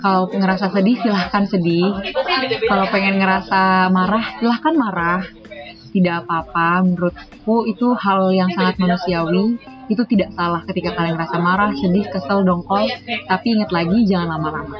kalau ngerasa sedih silahkan sedih. Kalau pengen ngerasa marah silahkan marah. Tidak apa-apa. Menurutku itu hal yang sangat manusiawi. Itu tidak salah ketika kalian ngerasa marah sedih kesel dongkol. Tapi ingat lagi jangan lama-lama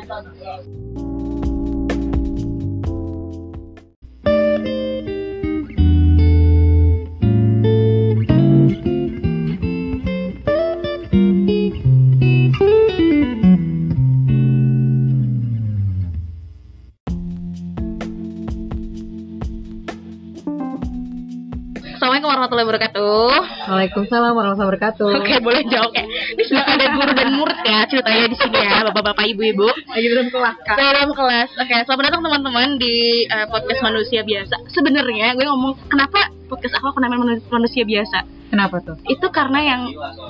Assalamualaikum warahmatullahi wabarakatuh. Waalaikumsalam warahmatullahi wabarakatuh Oke, boleh jawab ya. Ini sudah ada guru dan murid ya ceritanya di sini ya, bapak-bapak, ibu-ibu. lagi dalam kelas kak Dalam kelas. Oke, selamat datang teman-teman di eh, podcast manusia biasa. Sebenarnya gue ngomong kenapa podcast aku aku namain manu- manusia biasa. kenapa tuh Itu karena yang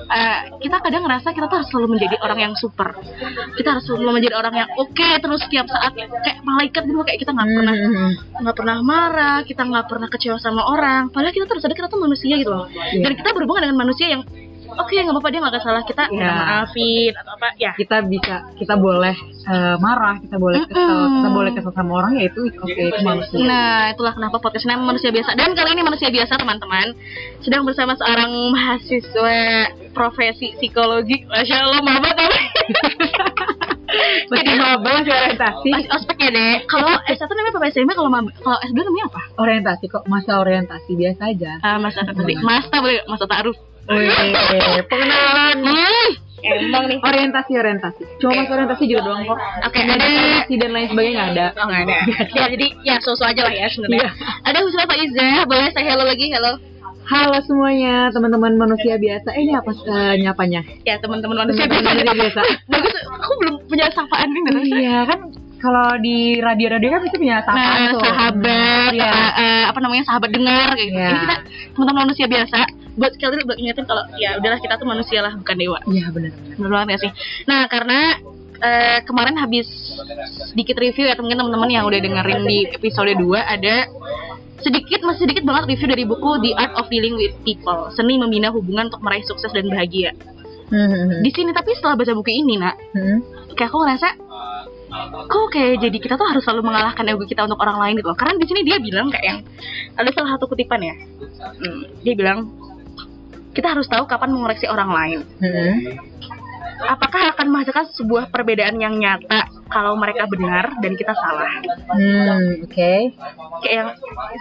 eh, kita kadang ngerasa kita tuh harus selalu menjadi orang yang super. Kita harus selalu menjadi orang yang oke terus setiap saat kayak malaikat gitu kayak kita nggak pernah Hmm. nggak pernah marah, kita nggak pernah kecewa sama orang. Padahal kita terus ada kita tuh manusia gitu loh. Iya. Dan kita berhubungan dengan manusia yang oke nggak apa-apa dia nggak salah kita Iya. kita maafin atau apa ya. kita bisa kita boleh eh, marah kita boleh kesel Mm-mm. kita boleh kesel sama orang ya itu oke itu manusia Nah, itulah kenapa podcast manusia biasa. Dan kali ini manusia biasa teman-teman sedang bersama seorang mahasiswa profesi psikologi. Masya Allah, maba tau. masih maba masih orientasi Masih ospek ya deh. Kalau S1 namanya apa SMP? Kalau maba, kalau S2 namanya apa? orientasi kok masa orientasi biasa aja Ah, Mas Ata tadi. Mas Ata boleh, Mas Ata Aruf. Wih, pengenalan Hmm, emang nih. orientasi orientasi cuma masa orientasi juga doang kok Oke, Nggak ada orientasi dan lain sebagainya nggak ada Oh nggak ada. ya jadi ya sosok aja lah ya sebenarnya. Iya. Ada Husna Pak Iza, boleh saya hello lagi, hello. halo semuanya teman-teman manusia biasa eh, ini apa eh, nyapanya Ya teman-teman manusia Teman-teman biasa. manusia biasa. Bagus, aku belum punya sapaan ini terus. iya kan kalau di radio-radio kan bisa punya sapaan Nah, tuh sahabat, eh, eh, apa namanya sahabat dengar kayak gitu. Iya. Ini kita teman-teman manusia biasa. Buat sekali buat ingetin kalau ya udahlah kita tuh manusia lah bukan dewa. iya benar Bener banget ya sih. Nah karena eh, kemarin habis sedikit review ya mungkin teman-teman yang udah dengerin di episode 2 ada sedikit masih sedikit banget review dari buku The Art of Dealing with People seni membina hubungan untuk meraih sukses dan bahagia Hmm, di sini tapi setelah baca buku ini nak hmm. kayak aku ngerasa kok kayak jadi kita tuh harus selalu mengalahkan ego kita untuk orang lain gitu loh. karena di sini dia bilang kayak yang ada salah satu kutipan ya Hmm, dia bilang kita harus tahu kapan mengoreksi orang lain. Hmm. apakah akan menghasilkan sebuah perbedaan yang nyata kalau mereka benar dan kita salah? Hmm, oke. kayak yang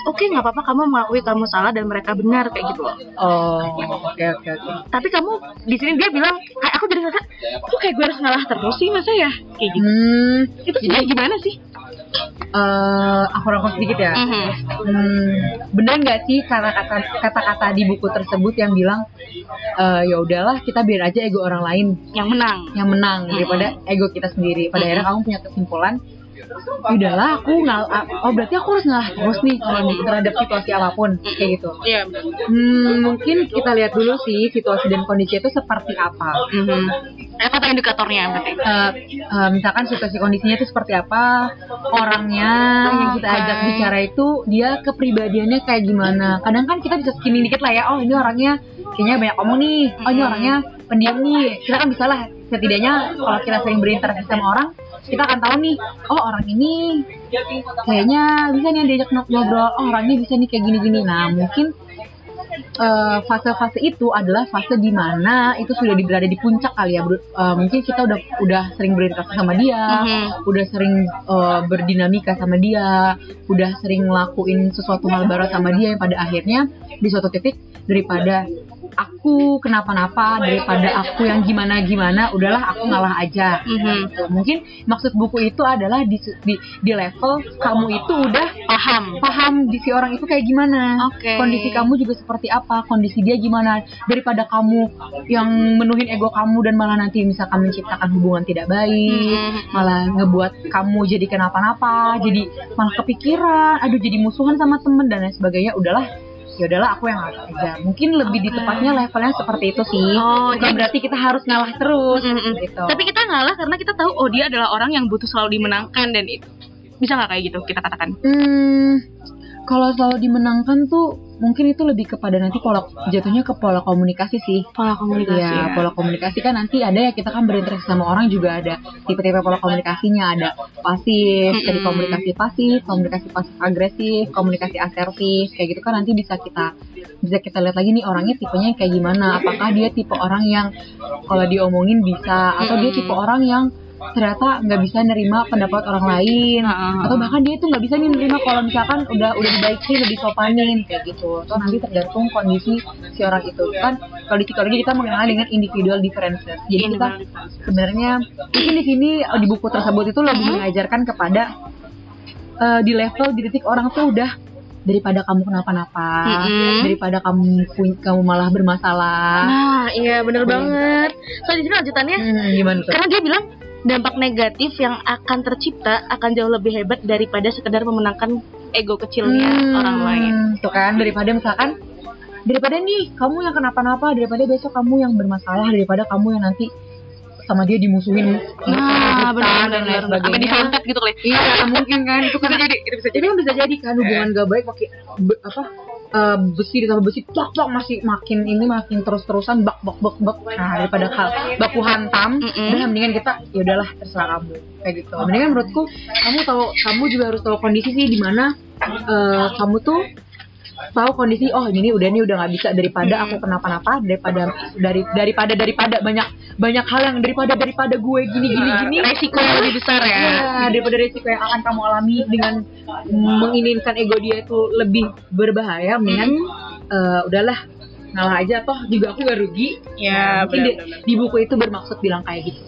oke nggak apa-apa kamu mengakui kamu salah dan mereka benar kayak gitu loh. Oh, oke oke oke. tapi kamu di sini dia bilang kayak aku jadi ngerasa kok kayak gue harus ngalah terus sih masa ya? Kayak gitu. Hmm, itu gimana sih eh aku rangkum sedikit ya. Mhm. Hmm, benar nggak sih kata-kata kata-kata di buku tersebut yang bilang eh ya udahlah kita biar aja ego orang lain yang menang yang menang daripada ego kita sendiri. Pada akhirnya kamu punya kesimpulan "Ya udahlah aku ngal oh berarti aku harus ngalah terus nih kalau terhadap situasi apa pun kayak gitu. iya Hmm, mungkin kita lihat dulu sih situasi dan kondisi itu seperti apa. Mhm. apa indikatornya berarti Eh, eh, misalkan situasi kondisinya itu seperti apa orangnya yang kita ajak bicara itu dia kepribadiannya kayak gimana kadang kan kita bisa skimming dikit lah ya oh ini orangnya kayaknya banyak ngomong nih oh ini Hmm. orangnya pendiam nih kita kan bisa lah setidaknya kalau kita sering berinteraksi sama orang kita akan tahu nih oh orang ini kayaknya bisa nih diajak ngobrol oh orangnya bisa nih kayak gini-gini nah mungkin eh, fase-fase itu adalah fase di mana itu sudah berada di puncak kali ya. Eh, mungkin kita udah udah sering berinteraksi sama dia, Mhm. udah sering eh, berdinamika sama dia, udah sering ngelakuin sesuatu hal baru sama dia yang pada akhirnya di suatu titik daripada aku kenapa-napa daripada aku yang gimana-gimana udahlah aku ngalah aja Mhm. Gitu. mungkin maksud buku itu adalah di, di di level kamu itu udah paham paham di si orang itu kayak gimana Oke. kondisi kamu juga seperti apa kondisi dia gimana daripada kamu yang menuhin ego kamu dan malah nanti misalkan menciptakan hubungan tidak baik Mhm. malah ngebuat kamu jadi kenapa-napa jadi malah kepikiran aduh jadi musuhan sama temen dan lain sebagainya udahlah ya udahlah aku yang ngalah aja mungkin lebih di tepatnya levelnya seperti itu sih Oh, bukan jadi- berarti kita harus ngalah terus Mm-mm. gitu Tapi kita ngalah karena kita tahu oh dia adalah orang yang butuh selalu dimenangkan dan itu bisa nggak kayak gitu kita katakan? Hmm, kalau selalu dimenangkan tuh mungkin itu lebih kepada nanti pola jatuhnya ke pola komunikasi sih Pola komunikasi. Iya, pola komunikasi kan nanti ada ya kita kan berinteraksi sama orang juga ada tipe-tipe pola komunikasinya ada pasif, Mm-mm. dari komunikasi pasif, komunikasi pasif agresif, komunikasi asertif, kayak gitu kan nanti bisa kita bisa kita lihat lagi nih orangnya tipenya kayak gimana, apakah dia tipe orang yang kalau diomongin bisa atau dia Mm-mm. tipe orang yang ternyata nggak bisa nerima pendapat orang lain Heeh. atau bahkan dia itu nggak bisa nih nerima kalau misalkan udah udah dibaiki lebih sopanin kayak gitu atau nanti tergantung kondisi si orang itu kan kalau di psikologi kita mengenal dengan individual differences jadi kita sebenarnya mungkin di sini eh, di buku tersebut itu lebih Mhm. mengajarkan kepada eh, di level di titik orang tuh udah daripada kamu kenapa-napa Mhm. daripada kamu kamu malah bermasalah Nah, iya bener banget. So di sini lanjutannya Hmm, gimana tuh karena dia bilang dampak negatif yang akan tercipta akan jauh lebih hebat daripada sekedar memenangkan ego kecilnya Hmm, orang lain. Tuh kan daripada misalkan daripada nih kamu yang kenapa-napa daripada besok kamu yang bermasalah daripada kamu yang nanti sama dia dimusuhin Nah, berkerutan benar dan lain benar. Sampai sebagainya. disantet gitu kali. Iya mungkin kan itu kan jadi itu bisa jadi kan bisa jadi kan hubungan gak baik pakai apa eh, besi ditambah besi plak plak masih makin ini makin terus terusan bak bak bak bak. Nah daripada hal baku hantam Mm-mm. udah mendingan kita ya udahlah terserah kamu. Kayak gitu. Mendingan menurutku kamu tahu kamu juga harus tahu kondisi sih di mana eh, kamu tuh tahu kondisi oh ini udah nih udah nggak bisa daripada aku kenapa-napa daripada dari daripada daripada banyak banyak hal yang daripada daripada gue gini gini gini Resiko yang lebih besar ya. Ya, daripada resiko yang akan kamu alami dengan menginginkan ego dia itu lebih berbahaya, mendingan eh, udahlah ngalah aja toh juga aku gak rugi. Ya, Mungkin di, di buku itu bermaksud bilang kayak gitu.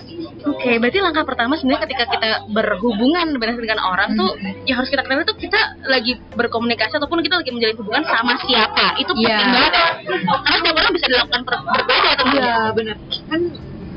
Oke, berarti langkah pertama sebenarnya ketika kita berhubungan dengan dengan orang tuh Hmm. yang harus kita kenal itu kita lagi berkomunikasi ataupun kita lagi menjalin hubungan sama siapa. Itu Iya. penting banget. Karena setiap orang bisa dilakukan berbeda tentunya. Iya benar. Kan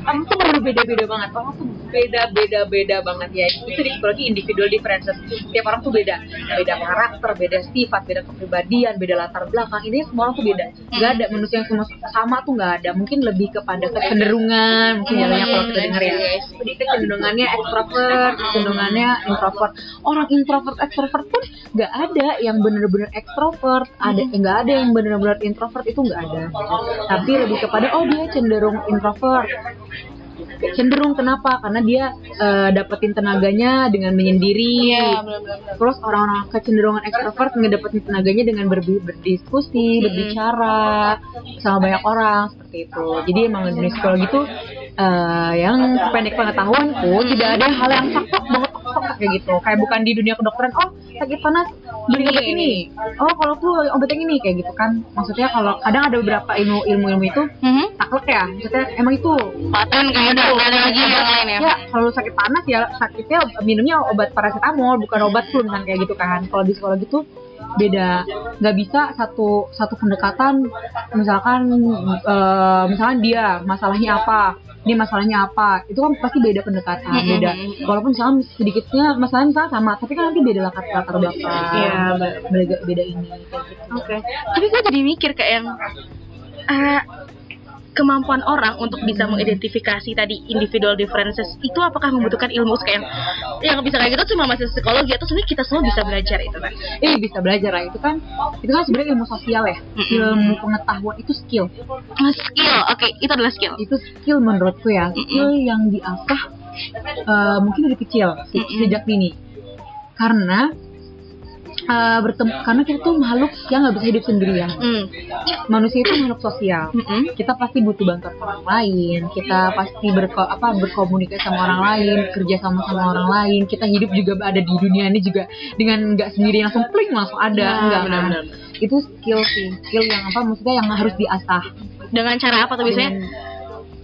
kamu tuh perlu beda-beda banget. Orang tuh beda-beda-beda banget ya. Itu psikologi individual differences. Tiap orang tuh beda. Beda karakter, beda sifat, beda kepribadian, beda latar belakang. Ini semua orang tuh beda. Gak ada manusia yang semua sama tuh gak ada. Mungkin lebih kepada kecenderungan. Mungkin jadinya kalau kita dengar ya. Jadi kecenderungannya extrovert, kecenderungannya introvert. Orang introvert extrovert pun gak ada yang bener-bener extrovert. Ada nggak ada yang bener-bener introvert itu nggak ada. Tapi lebih kepada oh dia cenderung introvert cenderung kenapa? Karena dia eh, dapetin tenaganya dengan menyendiri. Iya, benar-benar. terus orang-orang kecenderungan ekstrovert ngedapetin tenaganya dengan ber- berdiskusi berbicara sama banyak orang seperti itu. Jadi emang di psikologi itu eh, yang pendek pengetahuanku tidak ada hal yang sakit banget kayak gitu. Kayak bukan di dunia kedokteran oh sakit panas beli obat ini. Oh kalau tuh obat yang ini kayak gitu kan. Maksudnya kalau kadang ada beberapa ilmu ilmu ilmu itu Mhm. taklek ya. Maksudnya emang itu. Paten kayak ada ada lagi yang lain ya. ya kalau sakit panas ya sakitnya minumnya obat paracetamol bukan obat flu kan kayak gitu kan. Kalau di sekolah gitu beda. Nggak bisa satu satu pendekatan misalkan eh, misalkan dia masalahnya apa dia masalahnya apa. Itu kan pasti beda pendekatan beda. Walaupun misalkan sedikitnya masalahnya misalnya sama tapi kan nanti beda latar latar belakang. Iya, beda, beda ini gitu. Oke. Tapi gue jadi mikir kayak yang eh, kemampuan orang untuk bisa mengidentifikasi tadi individual differences itu apakah membutuhkan ilmu kayak yang bisa kayak gitu cuma masih psikologi atau sebenarnya kita semua bisa belajar itu kan? eh bisa belajar lah itu kan itu kan sebenarnya ilmu sosial ya Mm-mm. ilmu pengetahuan itu skill Skill, oke itu adalah skill. itu skill menurutku ya skill yang diasah eh, mungkin dari kecil Mm-mm. sejak dini karena eh, bertemu karena kita tuh makhluk yang nggak bisa hidup sendirian Hmm. manusia itu makhluk sosial Mm-mm. kita pasti butuh bantuan orang lain kita pasti berko apa berkomunikasi sama orang lain kerja sama sama orang lain kita hidup juga ada di dunia ini juga dengan nggak sendiri langsung pling langsung ada Nah, enggak benar-benar. itu skill sih skill yang apa maksudnya yang harus diasah Dengan cara apa tuh biasanya?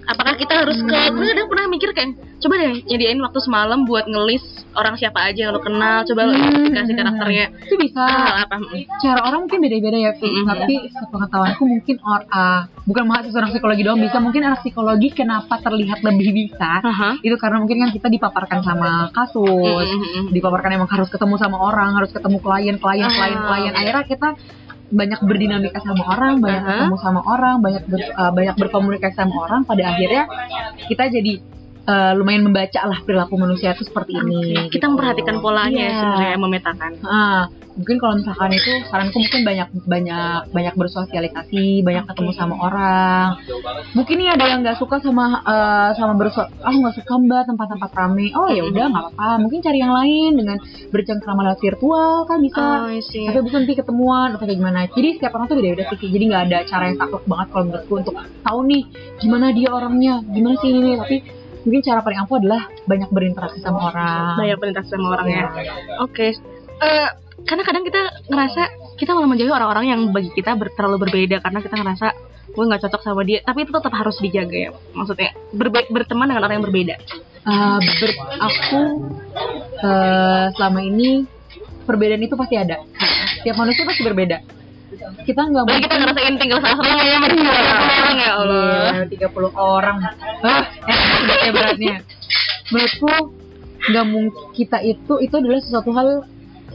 Apakah kita harus ke gue kadang pernah mikir kayak coba deh nyediain waktu semalam buat ngelis orang siapa aja yang lo kenal, coba lo identifikasi karakternya. itu bisa Ah, apa? Mm. cara orang mungkin beda-beda ya Fi. Mm-mm. tapi sepengetahuanku mungkin or, ah, bukan mahasiswa anak psikologi doang bisa mungkin anak psikologi kenapa terlihat lebih bisa itu karena mungkin kan kita dipaparkan sama kasus Mm-mm. dipaparkan emang harus ketemu sama orang harus ketemu klien klien Ah. klien klien akhirnya kita banyak berdinamika sama orang banyak Aha. ketemu sama orang banyak ber- ah, banyak berkomunikasi sama orang pada akhirnya kita jadi eh, lumayan membaca lah perilaku manusia itu seperti ini. kita gitu. memperhatikan polanya Iya. sebenarnya memetakan Ah, mungkin kalau misalkan itu saranku mungkin banyak banyak banyak bersosialisasi, banyak ketemu sama orang. Mungkin nih ada yang nggak suka sama eh, sama berso, ah nggak suka mbak tempat-tempat rame. Oh ya udah nggak apa-apa. Mungkin cari yang lain dengan bercengkrama lewat virtual kan bisa. oh. Tapi bisa nanti ketemuan atau kayak gimana. Jadi setiap orang tuh beda-beda sih. Jadi nggak ada cara yang takluk banget kalau menurutku untuk tahu nih gimana dia orangnya, gimana sih ini. Tapi mungkin cara paling ampuh adalah banyak berinteraksi sama orang. banyak perintah sama orangnya Iya. oke Eh, karena kadang kita ngerasa kita malah menjauhi orang-orang yang bagi kita ber- terlalu berbeda karena kita ngerasa gue nggak cocok sama dia tapi itu tetap harus dijaga ya maksudnya berbe- berteman dengan orang yang berbeda Uh, ber- aku uh, selama ini perbedaan itu pasti ada. Tiap manusia pasti berbeda. Kita nggak Apalagi kita ngerasain tinggal sama sama ya sama orang ya Allah. Iya, 30 orang. Ah, eh, udah kayak beratnya. Menurutku nggak mungkin kita itu itu adalah sesuatu hal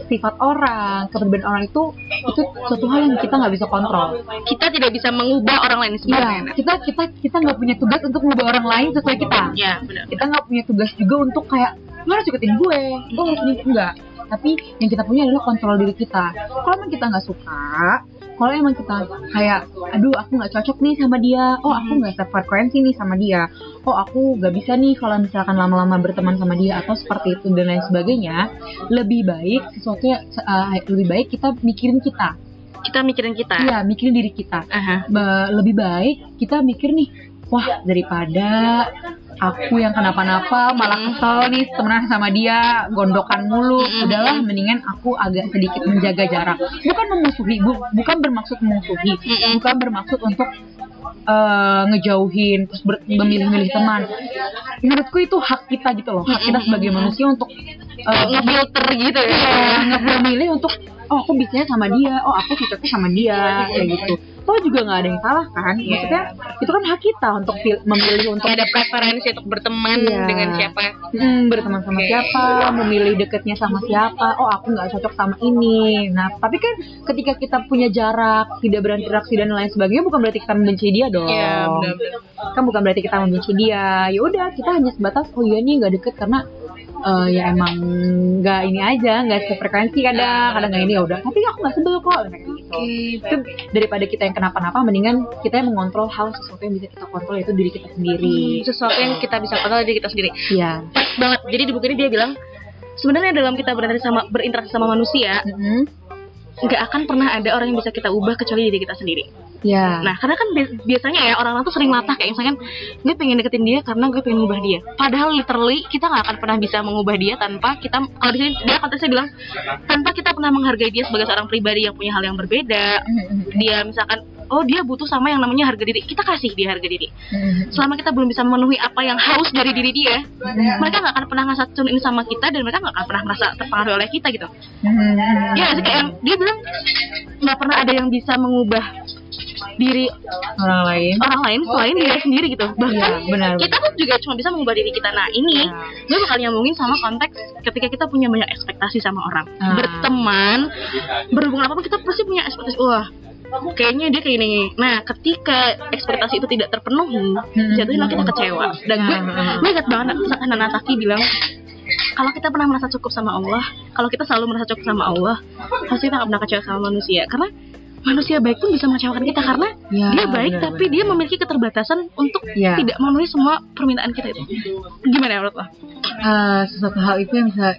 sifat orang, keberbedaan orang itu itu sesuatu hal yang kita nggak bisa kontrol. kita tidak bisa mengubah orang lain sebenarnya. Iya, kita kita kita nggak punya tugas untuk mengubah orang lain sesuai kita. ya benar. Kita nggak punya tugas juga untuk kayak lo harus ikutin gue. Lo harus ini enggak tapi yang kita punya adalah kontrol diri kita. Kalau emang kita nggak suka kalau emang kita kayak aduh aku nggak cocok nih sama dia. Oh aku nggak sefrekuensi nih sama dia. Oh aku nggak bisa nih kalau misalkan lama-lama berteman sama dia atau seperti itu dan lain sebagainya lebih baik sesuatu yang eh, lebih baik kita mikirin kita. Kita mikirin kita? Iya mikirin diri kita. Aha. Ba- lebih baik kita mikir nih wah daripada aku yang kenapa-napa malah kesel nih temenan sama dia gondokan mulu. Udahlah mendingan aku agak sedikit menjaga jarak. Bukan memusuhi bu- bukan bermaksud memusuhi. Bukan bermaksud untuk eh, ngejauhin terus memilih-milih teman. Menurutku itu hak kita gitu loh hak kita sebagai manusia untuk eh, ngefilter gitu ya. Iya, milih untuk oh aku bisanya sama dia, oh aku cocoknya sama dia kayak gitu. Toh juga nggak ada yang salah kan? Maksudnya itu kan hak kita untuk memilih untuk ada preferensi untuk berteman Iya. dengan siapa hmm, berteman sama Oke. siapa, memilih deketnya sama siapa. Oh aku nggak cocok sama ini. Nah tapi kan ketika kita punya jarak, tidak berinteraksi dan lain sebagainya, bukan berarti kita membenci dia dong. Iya, benar-benar. Kan bukan berarti kita membenci dia. Ya udah kita hanya sebatas oh iya nih nggak deket karena eh, ya emang nggak ini aja, nggak sefrekuensi kadang, kadang nggak ini ya udah. Tapi aku nggak sebel kok gitu. Itu daripada kita yang kenapa-napa, mendingan kita yang mengontrol hal sesuatu yang bisa kita kontrol yaitu diri kita sendiri. sesuatu yang kita bisa kontrol diri kita sendiri Iya. pas banget jadi di buku ini dia bilang sebenarnya dalam kita berinteraksi sama berinteraksi sama manusia Mm-mm. nggak akan pernah ada orang yang bisa kita ubah kecuali diri kita sendiri Ya. nah karena kan bi- biasanya ya orang-orang tuh sering latah kayak misalkan gue pengen deketin dia karena gue pengen ngubah dia padahal literally kita nggak akan pernah bisa mengubah dia tanpa kita kalau di sini dia konteksnya bilang tanpa kita pernah menghargai dia sebagai seorang pribadi yang punya hal yang berbeda Mm-mm. dia misalkan oh dia butuh sama yang namanya harga diri kita kasih dia harga diri Mm-mm. selama kita belum bisa memenuhi apa yang haus dari diri dia Mm-mm. mereka nggak akan pernah ngerasa tune in sama kita dan mereka nggak akan pernah merasa terpengaruh oleh kita gitu ya kayak dia bilang nggak pernah ada yang bisa mengubah diri orang lain. orang lain selain diri sendiri gitu bahkan Iya, benar. kita tuh juga cuma bisa mengubah diri kita nah ini Iya. gue bakal nyambungin sama konteks ketika kita punya banyak ekspektasi sama orang Ah. berteman berhubungan apa pun kita pasti punya ekspektasi wah kayaknya dia kayak ini nah ketika ekspektasi itu tidak terpenuhi Hmm. jatuhnya kita kecewa dan gue Ah. gue ingat banget Nana Saki bilang kalau kita pernah merasa cukup sama Allah kalau kita selalu merasa cukup sama Allah pasti kita gak pernah kecewa sama manusia karena manusia baik pun bisa mengecewakan kita karena Ya, dia baik benar, tapi dia memiliki keterbatasan untuk Ya. tidak memenuhi semua permintaan kita itu gimana ya menurut lo? Eh, sesuatu hal itu yang bisa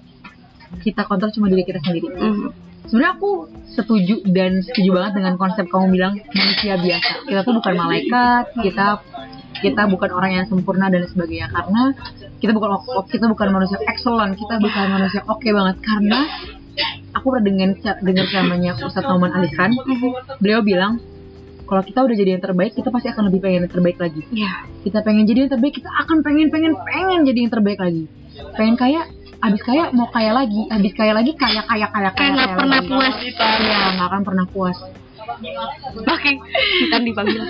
kita kontrol cuma diri kita sendiri. Mhm. Sebenarnya aku setuju dan setuju banget dengan konsep kamu bilang manusia biasa. Kita tuh bukan malaikat, kita kita bukan orang yang sempurna dan sebagainya karena kita bukan kita bukan manusia excellent, kita bukan manusia oke banget karena aku pernah dengan dengar namanya Ustadz Nauman Ali Khan, beliau bilang kalau kita udah jadi yang terbaik, kita pasti akan lebih pengen yang terbaik lagi. Iya. Kita pengen jadi yang terbaik, kita akan pengen pengen pengen jadi yang terbaik lagi. Pengen kaya, abis kaya mau kaya lagi, abis kaya lagi kaya kaya kaya kaya. Kaya pernah lagi. puas. Iya, nggak akan pernah puas. Oke, kita dipanggil.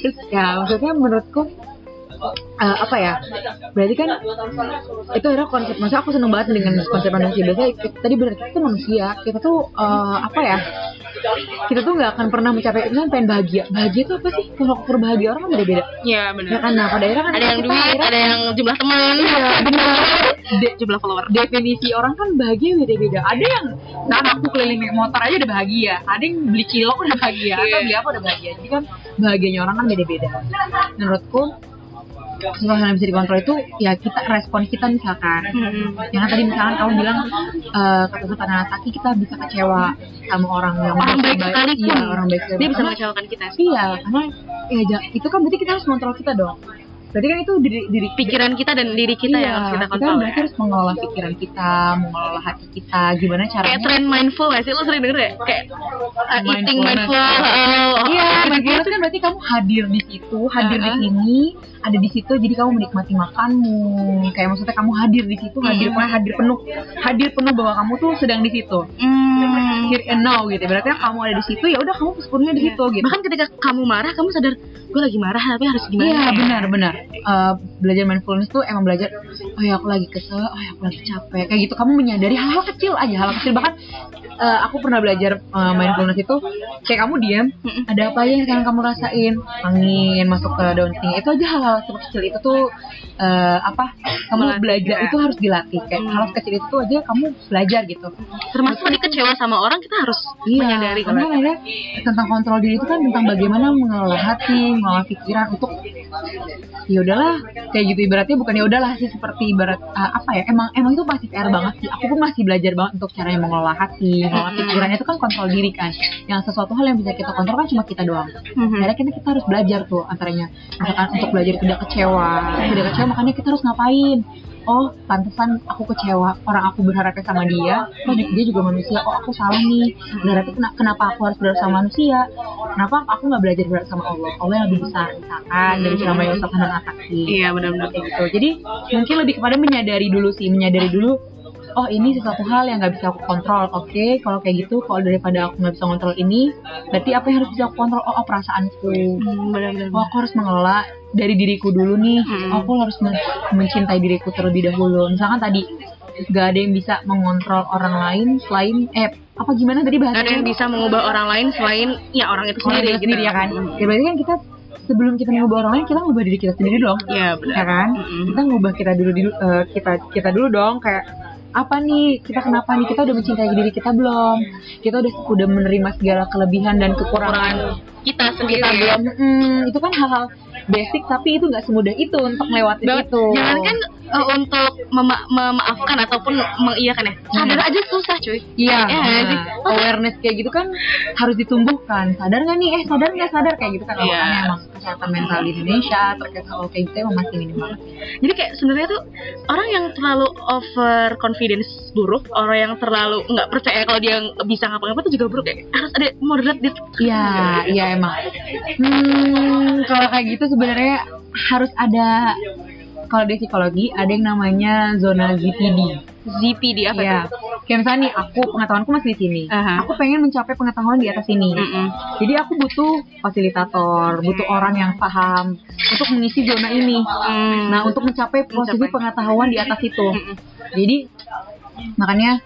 Terus ya maksudnya menurutku eh, apa ya berarti kan itu era konsep maksudnya aku seneng banget dengan konsep manusia biasanya kita- tadi benar kita tuh manusia kita tuh eh, apa ya kita tuh nggak akan pernah mencapai kan pengen bahagia bahagia itu apa sih kalau ukur bahagia orang kan beda-beda Iya ya benar. kan nah pada akhirnya kan Ada yang duit, akhirnya- ada yang jumlah teman. Iya, benar. De- jumlah follower. definisi orang kan bahagia beda-beda. Ada yang saat aku keliling naik motor aja udah bahagia, ada yang beli cilok udah bahagia, atau Iya. beli apa udah bahagia. Jadi kan bahagianya orang kan beda-beda. Menurutku sesuatu yang bisa dikontrol itu ya kita respon kita misalkan. Hmm. Yang tadi misalkan kamu bilang eh, kata kata Nataki kita bisa kecewa sama orang yang Orang baik sekali Iya, orang baik sekali. Dia bisa mengecewakan kita. Iya, karena ya itu kan berarti kita harus kontrol kita dong. Berarti kan itu diri, diri Pikiran kita dan diri kita iya, yang harus kita kontrol. berarti ya. harus mengelola pikiran kita, mengelola hati kita, gimana Kayak caranya? tren mindful gak sih? Lo sering denger ya? Kayak uh, eating mindful. oh, Iya, gitu-gitu. mindfulness itu kan berarti kamu hadir di situ, hadir di Uh-uh. sini, ada di situ, jadi kamu menikmati makanmu. Kayak maksudnya kamu hadir di situ, hadir Hmm. pokoknya hadir penuh, hadir penuh bahwa kamu tuh sedang di situ. Hmm. Here and now gitu. Berarti kamu ada di situ, ya udah kamu sepenuhnya di situ gitu. Bahkan ketika kamu marah, kamu sadar gue lagi marah, tapi harus gimana? Iya ya? benar benar. Eh, belajar mindfulness tuh emang belajar. Oh ya aku lagi kesel, oh ya aku lagi capek. Kayak gitu kamu menyadari hal-hal kecil aja, hal kecil bahkan eh, aku pernah belajar eh, mindfulness itu kayak kamu diam, ada apa yang sekarang kamu rasain, angin masuk ke daun tinggi itu aja hal-hal kecil itu tuh eh, apa? Kamu Melatih belajar ya. itu harus dilatih. Kayak Hmm. hal kecil itu aja kamu belajar gitu. Termasuk tadi kecewa sama orang, kita harus menyadari Iya, karena kalau akhirnya tentang kontrol diri itu kan tentang bagaimana mengelola hati, mengelola pikiran untuk ya udahlah kayak gitu ibaratnya bukan ya udahlah sih seperti ibarat uh, apa ya emang emang itu masih PR banget sih aku pun masih belajar banget untuk caranya mengelola hati mengelola pikiran itu kan kontrol diri kan. Yang sesuatu hal yang bisa kita kontrol kan cuma kita doang. Mhm. akhirnya kita, kita harus belajar tuh antaranya. Misalkan untuk belajar tidak kecewa. Tidak kecewa makanya kita harus ngapain? Oh pantesan aku kecewa. Orang aku berharapnya sama dia. Oh dia juga manusia. Oh aku salah nih. Berarti kena- kenapa aku harus berharap sama manusia? Kenapa aku nggak belajar berharap sama Allah? Allah yang lebih besar misalkan dari ceramah yang Ustaz Hanan Ataki Iya benar-benar. gitu. Jadi mungkin lebih kepada menyadari dulu sih. Menyadari dulu oh ini sesuatu hal yang nggak bisa aku kontrol. Oke kalau kayak gitu kalau daripada aku nggak bisa kontrol ini berarti apa yang harus bisa aku kontrol? Oh, oh perasaanku. Hmm, oh aku harus mengelola dari diriku dulu nih. Hmm. oh, aku harus men- mencintai diriku terlebih dahulu. Misalkan tadi gak ada yang bisa mengontrol orang lain selain eh apa gimana tadi Nggak ada bahasanya yang bisa mengubah orang lain selain ya orang itu orang sendiri, kita sendiri gitu. ya kan? Ya berarti kan kita sebelum kita mengubah orang lain kita ngubah diri kita sendiri dong. Iya benar. ya kan? Mm-mm. kita ngubah kita dulu dulu eh, kita kita dulu dong kayak apa nih? Kita kenapa nih? Kita udah mencintai diri kita belum? Kita udah udah menerima segala kelebihan dan kekurangan Kita sendiri. kita belum. Mm, itu kan hal-hal basic tapi itu nggak semudah itu untuk melewati itu. Jangan kan uh, untuk mema- memaafkan ataupun mengiyakan ya. Sadar aja susah cuy. Iya, sih? nah, awareness kayak gitu kan harus ditumbuhkan. Sadar nggak nih? Eh sadar nggak sadar kayak gitu kan? Iya. Makanya emang kesehatan mental di Indonesia terkait hal kayak gitu emang masih minim banget. Jadi kayak sebenarnya tuh orang yang terlalu over confidence buruk, orang yang terlalu nggak percaya kalau dia bisa ngapa-ngapa tuh juga buruk ya. Harus ada moderate dit. Iya, iya emang. Hmm, kalau kayak gitu sebenarnya harus ada kalau di psikologi ada yang namanya zona ZPD. ZPD apa Iya. tuh? Kayak misalnya nih, aku pengetahuanku masih di sini. Aha. Aku pengen mencapai pengetahuan di atas sini. Mm-mm. Jadi aku butuh fasilitator, butuh orang yang paham untuk mengisi zona ini. Hmm. Nah, untuk mencapai posisi Mencapai. pengetahuan di atas itu. Mm-mm. Jadi makanya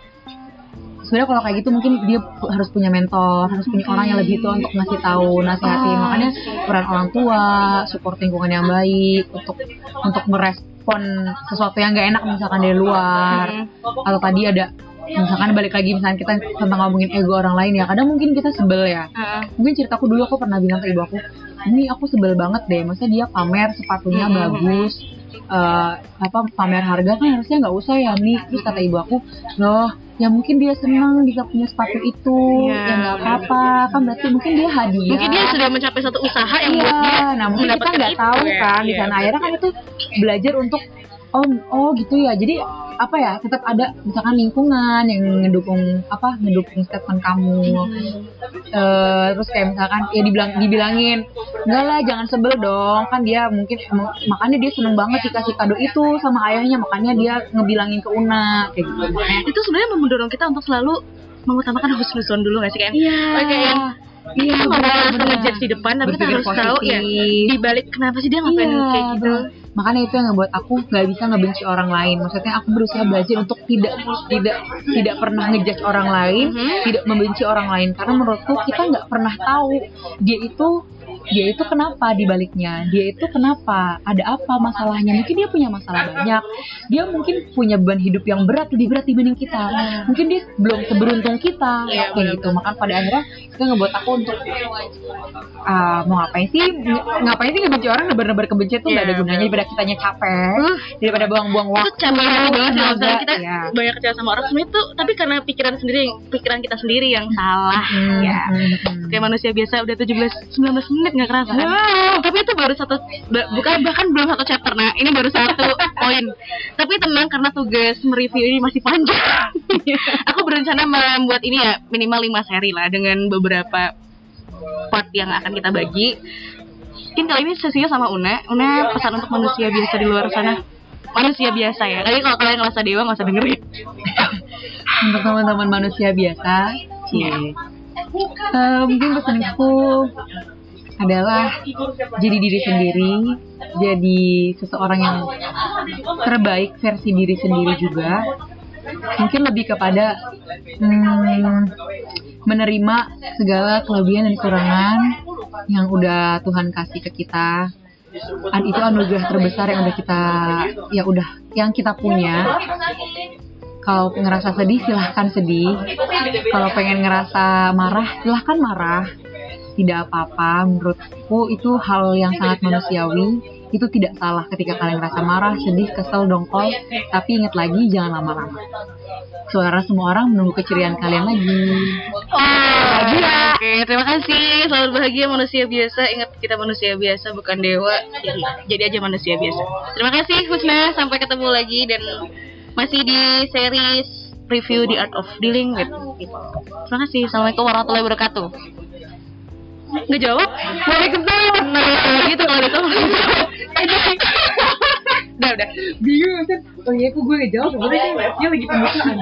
sebenarnya kalau kayak gitu mungkin dia harus punya mentor, harus punya orang yang lebih tua untuk ngasih tahu, nasihatin. Oh. Makanya peran orang tua, support lingkungan yang baik untuk untuk merespon sesuatu yang gak enak misalkan dari luar. Mm. Atau tadi ada misalkan balik lagi misalkan kita tentang ngomongin ego orang lain ya kadang mungkin kita sebel ya Ah. mungkin ceritaku dulu aku pernah bilang ke ibu aku ini aku sebel banget deh masa dia pamer sepatunya Mm-mm. bagus eh, apa pamer harga kan harusnya nggak usah ya nih terus kata ibu aku loh ya mungkin dia senang bisa punya sepatu itu. Iya, ya nggak apa-apa. Kan berarti mungkin dia hadiah. Mungkin dia sudah mencapai satu usaha yang iya, buat dia nah mungkin kita mendapatkan nggak tahu ya. kan. di Iya, sana akhirnya kan itu belajar untuk oh oh gitu ya. Jadi apa ya tetap ada misalkan lingkungan yang ngedukung apa ngedukung statement kamu. Eh, terus kayak misalkan ya dibilang dibilangin enggak lah jangan sebel dong. Kan dia mungkin makanya dia seneng banget dikasih kado itu sama ayahnya. Makanya dia ngebilangin ke Una kayak gitu. Itu sebenarnya mendorong kita untuk selalu mengutamakan husnuzon dulu gak sih kayak Iya. kayak yang Iya, kita nggak boleh ngejudge di depan tapi kita harus tahu ya positif. di balik kenapa sih dia ngapain Iya, kayak gitu. Makanya itu yang ngebuat aku nggak bisa ngebenci orang lain maksudnya aku berusaha belajar untuk tidak tidak tidak pernah ngejudge orang lain Mhm. tidak membenci orang lain karena menurutku kita nggak pernah tahu dia itu dia itu kenapa di baliknya dia itu kenapa? Ada apa masalahnya? Mungkin dia punya masalah banyak. Dia mungkin punya beban hidup yang berat lebih berat dibanding kita. Mungkin dia belum seberuntung kita. Iya, kayak gitu. maka pada akhirnya itu ngebuat aku untuk ah, mau ngapain sih? Ng- ngapain sih ngebenci orang? Nebar-nebar kebencian tuh nggak ada Iya, gunanya. daripada kitanya capek. Uh. daripada buang-buang itu waktu capek banget tenaga. kita Iya. banyak kecewa sama orang. Sebenarnya tuh tapi karena pikiran sendiri pikiran kita sendiri yang salah. Hmm, ya hmm. kayak manusia biasa udah 17 19 menit nggak kerasa. Kan? Wow. tapi itu baru satu bukan bahkan belum satu chapter. Nah ini baru satu poin. Tapi tenang karena tugas mereview ini masih panjang. Aku berencana membuat ini ya minimal 5 seri lah dengan beberapa part yang akan kita bagi. Mungkin kali ini sesinya sama Una. Una pesan untuk manusia biasa di luar sana. Manusia biasa ya. Kali kalau kalian ngerasa dewa nggak usah dengerin. Untuk teman-teman manusia biasa cie Eh, mungkin pesanku adalah jadi diri sendiri jadi seseorang yang terbaik versi diri sendiri juga. Mungkin lebih kepada hmm, menerima segala kelebihan dan kekurangan yang udah Tuhan kasih ke kita. Dan itu anugerah terbesar yang udah kita ya udah yang kita punya. Kalau ngerasa sedih silahkan sedih. Kalau pengen ngerasa marah silahkan marah tidak apa-apa menurutku itu hal yang sangat manusiawi itu tidak salah ketika kalian ngerasa marah sedih kesel dongkol tapi ingat lagi jangan lama-lama suara semua orang menunggu keceriaan kalian lagi bahagia. Oke, terima kasih. Selamat bahagia manusia biasa. Ingat kita manusia biasa bukan dewa. Jadi, jadi aja manusia biasa. Terima kasih Husna. Sampai ketemu lagi dan masih di series review The Art of Dealing with People. Terima kasih. Assalamualaikum warahmatullahi wabarakatuh. Nggak jawab? Waalaikumsalam. Nah, gitu kalau gitu. udah, udah. bingung kan oh iya kok gue gak jawab sebenarnya dia lagi pembukaan